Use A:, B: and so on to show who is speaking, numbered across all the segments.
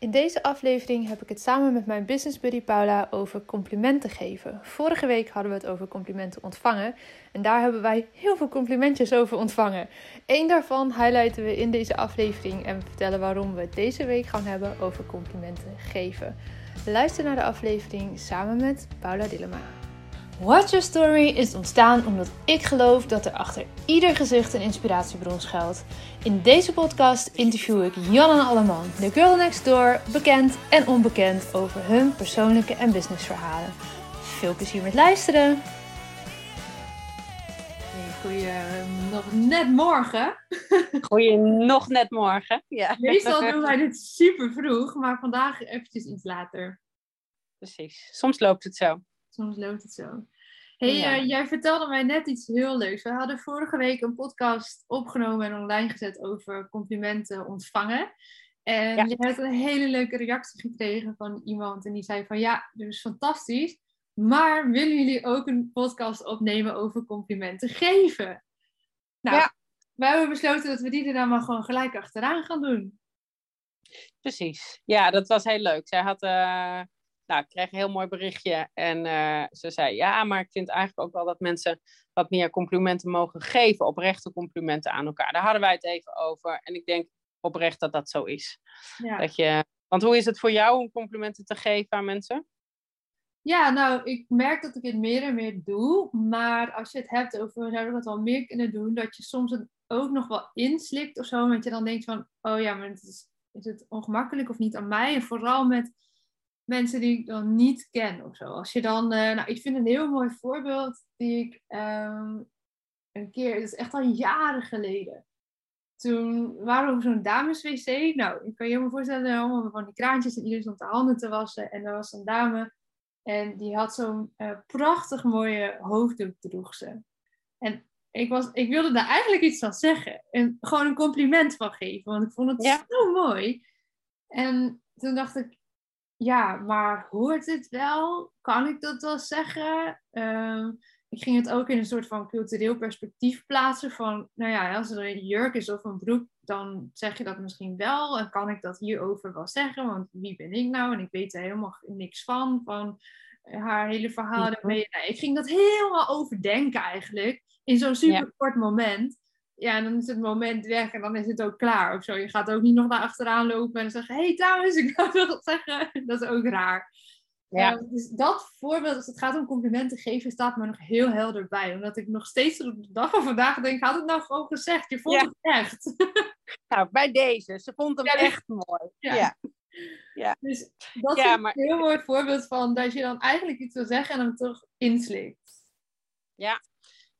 A: In deze aflevering heb ik het samen met mijn business buddy Paula over complimenten geven. Vorige week hadden we het over complimenten ontvangen en daar hebben wij heel veel complimentjes over ontvangen. Eén daarvan highlighten we in deze aflevering en vertellen waarom we het deze week gaan hebben over complimenten geven. Luister naar de aflevering samen met Paula Dillema. Watch Your Story is ontstaan omdat ik geloof dat er achter ieder gezicht een inspiratiebron schuilt. In deze podcast interview ik Jan en Alleman, de girl next door, bekend en onbekend over hun persoonlijke en businessverhalen. Veel plezier met luisteren! Goeie nog net morgen.
B: Goeie nog net morgen. Ja.
A: Meestal doen wij dit super vroeg, maar vandaag eventjes iets later.
B: Precies. Soms loopt het zo
A: soms loopt het zo. Hey, eh, jij vertelde mij net iets heel leuks. We hadden vorige week een podcast opgenomen en online gezet over complimenten ontvangen. En ja. je hebt een hele leuke reactie gekregen van iemand. En die zei van ja, dat is fantastisch. Maar willen jullie ook een podcast opnemen over complimenten geven? Nou, ja. wij hebben besloten dat we die er dan maar gewoon gelijk achteraan gaan doen.
B: Precies. Ja, dat was heel leuk. Zij had... Uh nou, ik kreeg een heel mooi berichtje. En uh, ze zei, ja, maar ik vind eigenlijk ook wel dat mensen wat meer complimenten mogen geven. Oprechte complimenten aan elkaar. Daar hadden wij het even over. En ik denk oprecht dat dat zo is. Ja. Dat je, want hoe is het voor jou om complimenten te geven aan mensen?
A: Ja, nou, ik merk dat ik het meer en meer doe. Maar als je het hebt over, zou ik dat wel meer kunnen doen, dat je soms het ook nog wel inslikt of zo. Want je dan denkt van, oh ja, maar het is, is het ongemakkelijk of niet aan mij? En vooral met mensen die ik dan niet ken of zo. Als je dan, uh, nou, ik vind een heel mooi voorbeeld die ik um, een keer, het is echt al jaren geleden. Toen waren we op zo'n dameswc. Nou, ik kan je me voorstellen, allemaal van die kraantjes en iedereen stond de handen te wassen. En er was een dame en die had zo'n uh, prachtig mooie hoofddoek droeg ze. En ik, was, ik wilde daar eigenlijk iets van zeggen. En gewoon een compliment van geven, want ik vond het zo mooi. En toen dacht ik, ja, maar hoort het wel? Kan ik dat wel zeggen? Ehm, ik ging het ook in een soort van cultureel perspectief plaatsen. Van, nou ja, als er een jurk is of een broek, dan zeg je dat misschien wel. En kan ik dat hierover wel zeggen? Want wie ben ik nou? En ik weet er helemaal niks van, van haar hele verhaal. Nou, ik ging dat helemaal overdenken eigenlijk. In zo'n super kort moment ja, dan is het moment weg en dan is het ook klaar of zo. Je gaat ook niet nog naar achteraan lopen en zeggen: Hé, hey, trouwens, ik wil nog wat zeggen. Dat is ook raar. Ja. Uh, dus dat voorbeeld, als het gaat om complimenten geven, staat me nog heel helder bij. Omdat ik nog steeds op de dag van vandaag denk: Had het nou gewoon gezegd? Je vond het echt.
B: Nou, bij deze. Ze vond hem echt mooi. Ja.
A: ja. Dus dat is een heel mooi voorbeeld van dat je dan eigenlijk iets wil zeggen en hem toch inslikt.
B: Ja.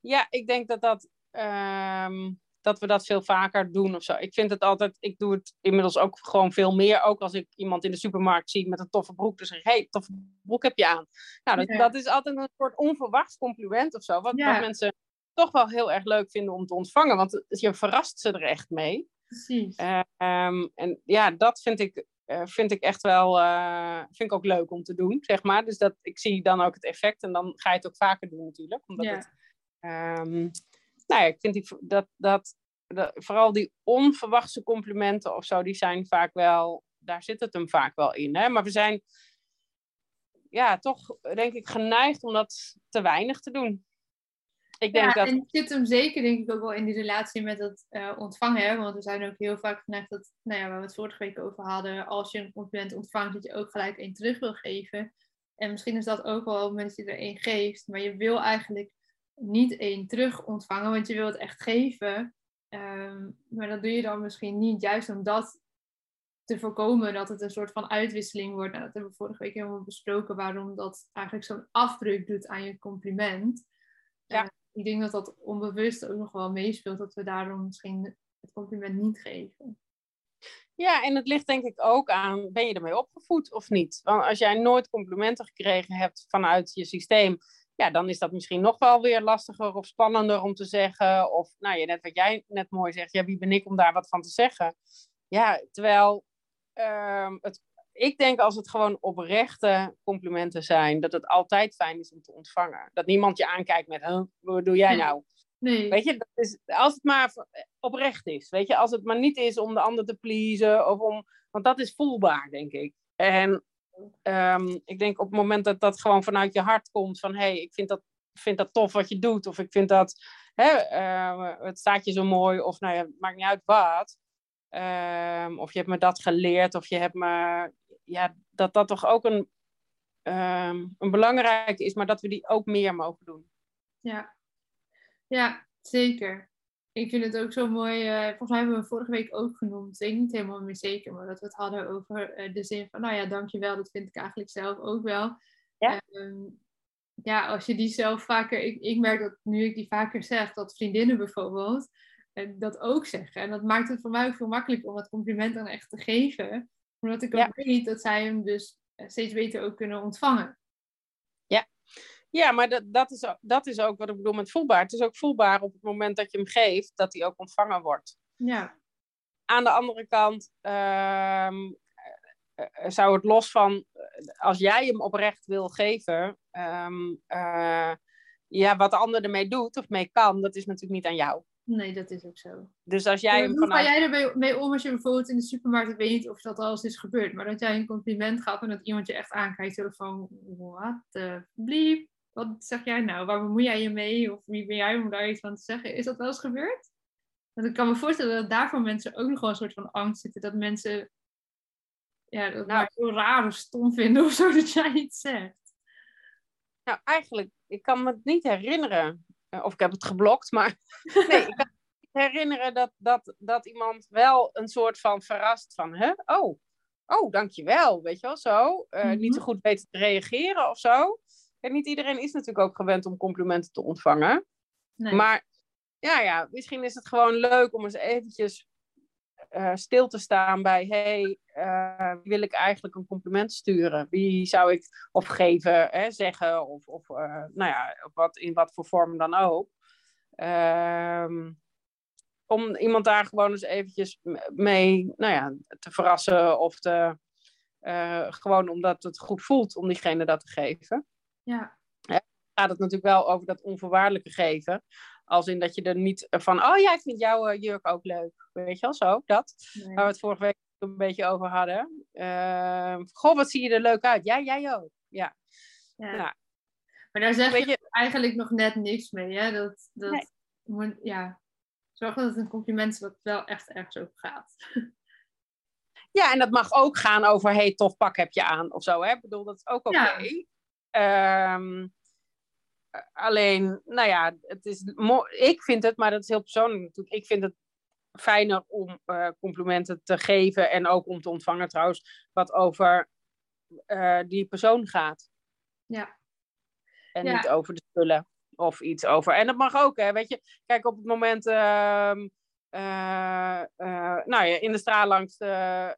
B: ja, ik denk dat dat Ehm, dat we dat veel vaker doen of zo. Ik vind het altijd, ik doe het inmiddels ook gewoon veel meer. Ook als ik iemand in de supermarkt zie met een toffe broek, dus zeg hey, toffe broek heb je aan. Nou, dat, dat, is altijd een soort onverwacht compliment of zo. Wat, mensen toch wel heel erg leuk vinden om te ontvangen, want je verrast ze er echt mee.
A: Precies.
B: Ehm, en ja, dat vind ik, uh, vind ik echt wel, uh, vind ik ook leuk om te doen, zeg maar. Dus dat, ik zie dan ook het effect en dan ga je het ook vaker doen natuurlijk. Omdat het, ehm, nou ja, ik vind die, dat, dat, dat, vooral die onverwachte complimenten of zo, die zijn vaak wel, daar zit het hem vaak wel in. Hè? Maar we zijn ja, toch denk ik geneigd om dat te weinig te doen.
A: Ik denk ja, dat... en het zit hem zeker denk ik ook wel in die relatie met het uh, ontvangen. Hè? Want we zijn ook heel vaak geneigd dat, nou ja, waar we het vorige week over hadden, als je een compliment ontvangt, dat je ook gelijk één terug wil geven. En misschien is dat ook wel dat je er één geeft, maar je wil eigenlijk niet één terug ontvangen, want je wilt het echt geven. Um, maar dat doe je dan misschien niet, juist om dat te voorkomen dat het een soort van uitwisseling wordt. Nou, dat hebben we vorige week helemaal besproken, waarom dat eigenlijk zo'n afdruk doet aan je compliment. Ja. Uh, ik denk dat dat onbewust ook nog wel meespeelt, dat we daarom misschien het compliment niet geven.
B: Ja, en het ligt denk ik ook aan, ben je ermee opgevoed of niet? Want als jij nooit complimenten gekregen hebt vanuit je systeem, ja, dan is dat misschien nog wel weer lastiger of spannender om te zeggen. Of nou ja, net wat jij net mooi zegt, ja, wie ben ik om daar wat van te zeggen? Ja, terwijl ehm, het, ik denk als het gewoon oprechte complimenten zijn, dat het altijd fijn is om te ontvangen. Dat niemand je aankijkt met, huh, wat doe jij nou?
A: Nee.
B: Weet je, dat is, als het maar oprecht is. Weet je, als het maar niet is om de ander te pleasen. Of om, want dat is voelbaar, denk ik. En ehm, ik denk op het moment dat dat gewoon vanuit je hart komt. Van, hé, hey, ik vind dat, vind dat tof wat je doet. Of ik vind dat, hè, uh, het staat je zo mooi. Of nou ja, maakt niet uit wat. Um, of je hebt me dat geleerd. Of je hebt me, ja, dat dat toch ook een, een belangrijke is. Maar dat we die ook meer mogen doen.
A: Ja, ja, zeker. Ik vind het ook zo mooi. Uh, volgens mij hebben we vorige week ook genoemd. Ik weet niet helemaal meer zeker, maar dat we het hadden over uh, de zin van, nou ja, dankjewel. Dat vind ik eigenlijk zelf ook wel.
B: Ja.
A: Um, ja, als je die zelf vaker. Ik, ik merk dat nu ik die vaker zeg, dat vriendinnen bijvoorbeeld uh, dat ook zeggen. En dat maakt het voor mij ook veel makkelijker om dat compliment dan echt te geven. Omdat ik ook
B: Ja.
A: weet dat zij hem dus steeds beter ook kunnen ontvangen.
B: Ja, maar dat, dat, is, ook- dat is ook wat ik bedoel met voelbaar. Het is ook voelbaar op het moment dat je hem geeft, dat hij ook ontvangen wordt.
A: Ja,
B: Aan de andere kant ehm, eh, eh, zou het los van, eh, als jij hem oprecht wil geven, ehm, eh, ja, wat de ander ermee doet of mee kan, dat is natuurlijk niet aan jou.
A: nee, dat is ook zo.
B: Dus als jij hem
A: Hoe ga
B: vanuit...
A: jij ermee mee om als je bijvoorbeeld in de supermarkt, ik weet niet of dat al eens is gebeurd, maar dat jij een compliment gaf en dat iemand je echt aankijkt zo van, wat de bliep, wat zeg jij nou, waar bemoei jij je mee of wie ben jij om daar iets van te zeggen? Is dat wel eens gebeurd? Want ik kan me voorstellen dat daar voor mensen ook nog wel een soort van angst zit, dat mensen ja, dat
B: Nou.
A: zo raar of stom vinden of zo dat jij iets zegt.
B: Nou, eigenlijk, ik kan me het niet herinneren. Eh, Of ik heb het geblokt, maar nee, ik kan me niet herinneren dat, dat, dat iemand wel een soort van verrast van, hè? Oh, oh, dankjewel, weet je wel, zo. Eh, Niet zo
A: Mhm.
B: goed weten te reageren of zo. En niet iedereen is natuurlijk ook gewend om complimenten te ontvangen.
A: Nee.
B: Maar ja, ja, misschien is het gewoon leuk om eens eventjes eh, stil te staan bij... hey, wie wil ik eigenlijk een compliment sturen? Wie zou ik of geven, hè, zeggen of, of eh, nou ja, wat, in wat voor vorm dan ook. Ehm, om iemand daar gewoon eens eventjes mee nou ja, te verrassen of te... gewoon omdat het goed voelt om diegene dat te geven
A: ja.
B: gaat het natuurlijk wel over dat onvoorwaardelijke geven. Als in dat je er niet van, oh ja, ik vind jouw eh, jurk ook leuk. Weet je wel, zo, dat.
A: Nee.
B: Waar we het vorige week een beetje over hadden. Ehm, goh, wat zie je er leuk uit. Ja, jij ook. Ja,
A: Ja.
B: Ja.
A: Maar daar zeg je
B: je,
A: eigenlijk nog net niks mee. Hè? Dat, dat
B: Nee.
A: moet, ja. Zorg dat het een compliment is wat wel echt ergens over gaat.
B: ja, en dat mag ook gaan over, hey, tof pak heb je aan of zo. Hè? Ik bedoel, dat is ook oké.
A: Ja.
B: Ehm, eh, alleen, nou ja, het is ik vind het, maar dat is heel persoonlijk natuurlijk. Ik vind het fijner om eh, complimenten te geven en ook om te ontvangen trouwens, wat over eh, die persoon gaat.
A: Ja.
B: En
A: Ja.
B: niet over de spullen of iets over. En dat mag ook, hè, weet je. Kijk, op het moment, ehm, eh, nou ja, in de straal langs de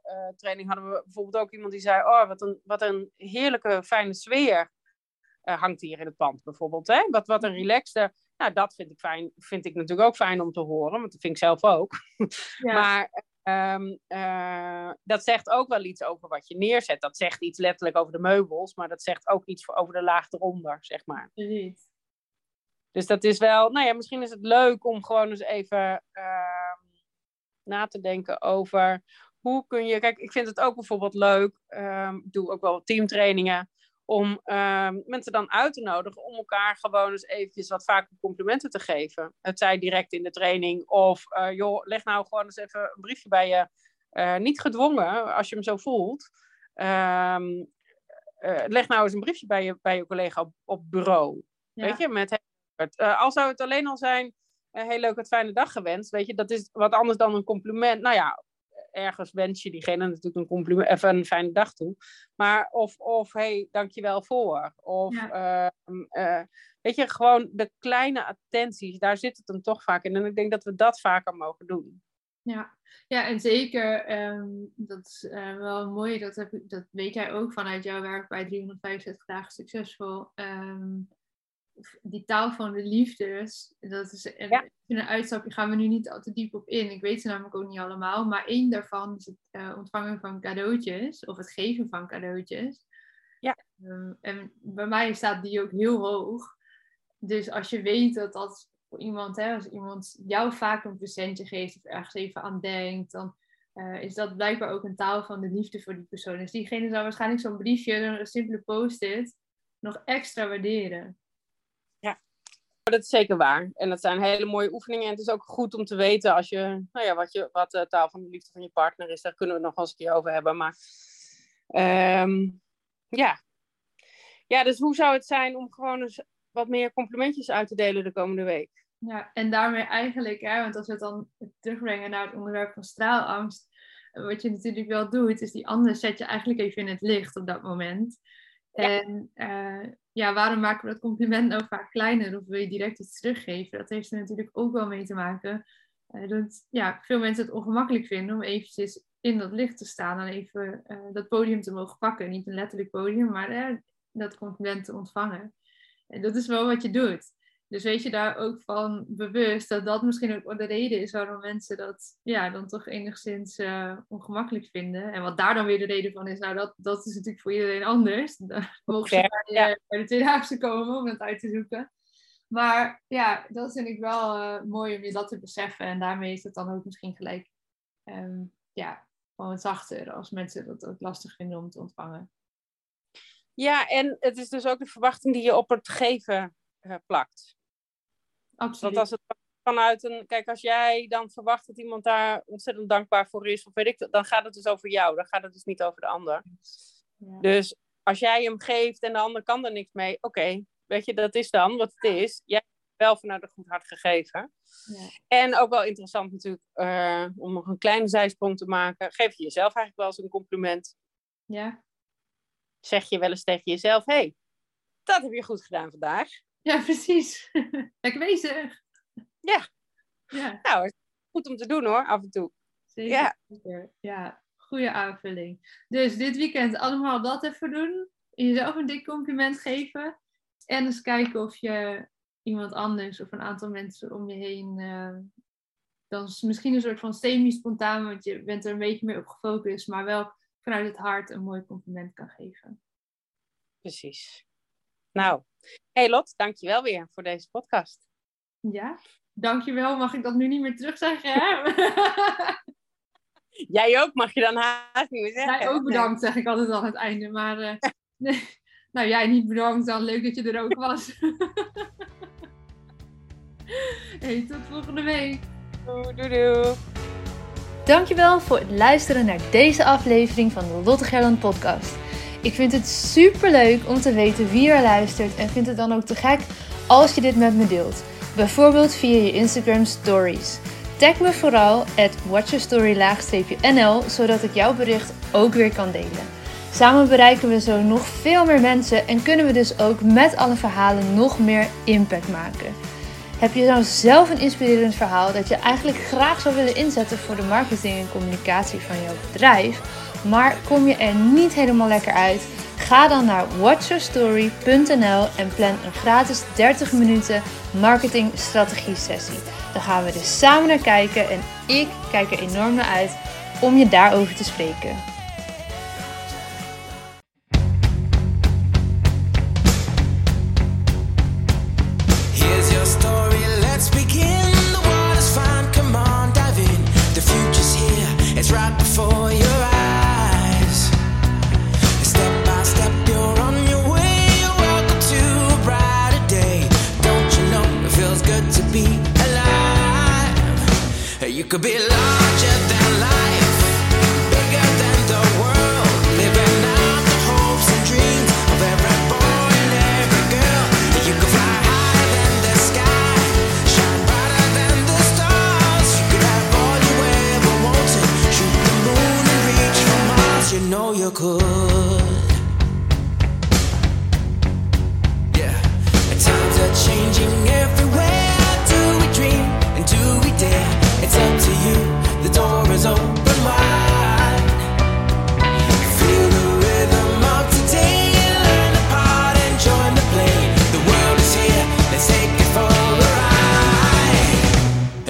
B: eh, training hadden we bijvoorbeeld ook iemand die zei, oh, wat een, wat een heerlijke, fijne sfeer eh, hangt hier in het pand bijvoorbeeld. Hè? Wat, wat een relaxte, nou dat vind ik, fijn, vind ik natuurlijk ook fijn om te horen, want dat vind ik zelf ook.
A: Ja.
B: Maar ehm, eh, dat zegt ook wel iets over wat je neerzet. Dat zegt iets letterlijk over de meubels, maar dat zegt ook iets over de laag eronder, zeg maar.
A: Precies.
B: Dus dat is wel, nou ja, misschien is het leuk om gewoon eens even ehm, na te denken over hoe kun je. Kijk, ik vind het ook bijvoorbeeld leuk, ehm, ik doe ook wel teamtrainingen, om ehm, mensen dan uit te nodigen om elkaar gewoon eens eventjes wat vaker complimenten te geven. Het zij direct in de training of eh, joh, leg nou gewoon eens even een briefje bij je. Eh, niet gedwongen, als je hem zo voelt. Ehm, eh, leg nou eens een briefje bij je, bij je collega op, op bureau.
A: Ja.
B: Weet je, met al zou het alleen al zijn, heel leuk, het fijne dag gewenst. Weet je, dat is wat anders dan een compliment. Nou ja, ergens wens je diegene natuurlijk een compliment, even een fijne dag toe. Maar of, of hey, dankjewel voor. Of, ehm, eh, weet je, gewoon de kleine attenties, daar zit het hem toch vaak in. En ik denk dat we dat vaker mogen doen.
A: Ja, ja en zeker, ehm, dat is eh, wel mooi, dat, heb, dat weet jij ook vanuit jouw werk bij 365 dagen succesvol. Ehm, die taal van de liefdes, dat is en
B: Ja.
A: in een uitstapje gaan we nu niet al te diep op in. Ik weet ze namelijk ook niet allemaal, maar één daarvan is het eh, ontvangen van cadeautjes of het geven van cadeautjes.
B: Ja.
A: Ehm, en bij mij staat die ook heel hoog. Dus als je weet dat dat voor iemand, hè, als iemand jou vaak een presentje geeft of ergens even aan denkt, dan uh, is dat blijkbaar ook een taal van de liefde voor die persoon. Dus diegene zou waarschijnlijk zo'n briefje, een simpele post-it, nog extra waarderen.
B: Ja, dat is zeker waar. En dat zijn hele mooie oefeningen. En het is ook goed om te weten als je, nou ja, wat, je, wat de taal van de liefde van je partner is. Daar kunnen we het nog wel eens een keer over hebben. Maar um, ja. Ja, dus hoe zou het zijn om gewoon eens wat meer complimentjes uit te delen de komende week?
A: Ja, en daarmee eigenlijk, hè, want als we het dan terugbrengen naar het onderwerp van straalangst, wat je natuurlijk wel doet, is die ander zet je eigenlijk even in het licht op dat moment. En uh, ja, waarom maken we dat compliment nou vaak kleiner of wil je direct iets teruggeven? Dat heeft er natuurlijk ook wel mee te maken uh, dat ja, veel mensen het ongemakkelijk vinden om eventjes in dat licht te staan en even uh, dat podium te mogen pakken. Niet een letterlijk podium, maar dat compliment te ontvangen. En dat is wel wat je doet. Dus weet je daar ook van bewust dat dat misschien ook de reden is waarom mensen dat ja, dan toch enigszins uh, ongemakkelijk vinden. En wat daar dan weer de reden van is, nou dat, dat is natuurlijk voor iedereen anders. Dan mogen ze bij, ja. bij de tweedaagse komen om het uit te zoeken. Maar ja, dat vind ik wel uh, mooi om je dat te beseffen. En daarmee is het dan ook misschien gelijk um, ja, gewoon zachter als mensen dat ook lastig vinden om te ontvangen.
B: Ja, en het is dus ook de verwachting die je op het geven uh, plakt.
A: Absoluut.
B: Want als het vanuit een. Kijk, als jij dan verwacht dat iemand daar ontzettend dankbaar voor is, of weet ik, dan gaat het dus over jou. Dan gaat het dus niet over de ander. Ja. Dus als jij hem geeft en de ander kan er niks mee, oké, weet je, dat is dan wat het is. Jij hebt wel vanuit een goed hart gegeven. Ja. En ook wel interessant natuurlijk, uh, om nog een kleine zijsprong te maken, geef je jezelf eigenlijk wel eens een compliment.
A: Ja.
B: Zeg je wel eens tegen jezelf, hé, hey, dat heb je goed gedaan vandaag.
A: Ja, precies. Lekker bezig.
B: Ja. ja. Nou, goed om te doen hoor, af en toe.
A: Zeker. Ja. Ja, goede aanvulling. Dus dit weekend allemaal dat even doen. Jezelf een dik compliment geven. En eens kijken of je iemand anders of een aantal mensen om je heen. Uh, dan is misschien een soort van semi-spontaan, want je bent er een beetje meer op gefocust, maar wel vanuit het hart een mooi compliment kan geven.
B: Precies. Nou, hey Lot, dankjewel weer voor deze podcast.
A: Ja, dankjewel. Mag ik dat nu niet meer terugzeggen? Hè?
B: Jij ook, mag je dan haast niet meer zeggen.
A: Jij ook bedankt, zeg ik altijd aan het einde. Maar uh, nee. nou, jij niet bedankt dan. Leuk dat je er ook was. hey, tot volgende week.
B: Doei, doei, doei.
A: Dankjewel voor het luisteren naar deze aflevering van de Lotte Gerland podcast. Ik vind het super leuk om te weten wie er luistert en vind het dan ook te gek als je dit met me deelt. Bijvoorbeeld via je Instagram stories. Tag me vooral at watchyourstory-nl zodat ik jouw bericht ook weer kan delen. Samen bereiken we zo nog veel meer mensen en kunnen we dus ook met alle verhalen nog meer impact maken. Heb je nou zelf een inspirerend verhaal dat je eigenlijk graag zou willen inzetten voor de marketing en communicatie van jouw bedrijf? Maar kom je er niet helemaal lekker uit? Ga dan naar watchyourstory.nl en plan een gratis 30 minuten marketing strategie sessie. Dan gaan we dus samen naar kijken en ik kijk er enorm naar uit om je daarover te spreken.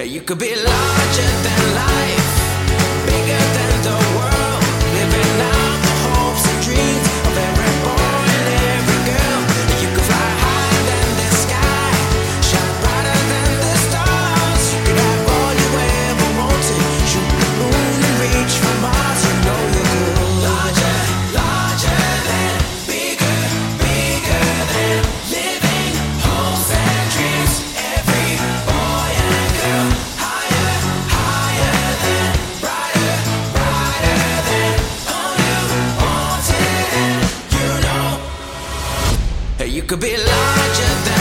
A: Ride. You could be larger than life, bigger than could
C: be larger than.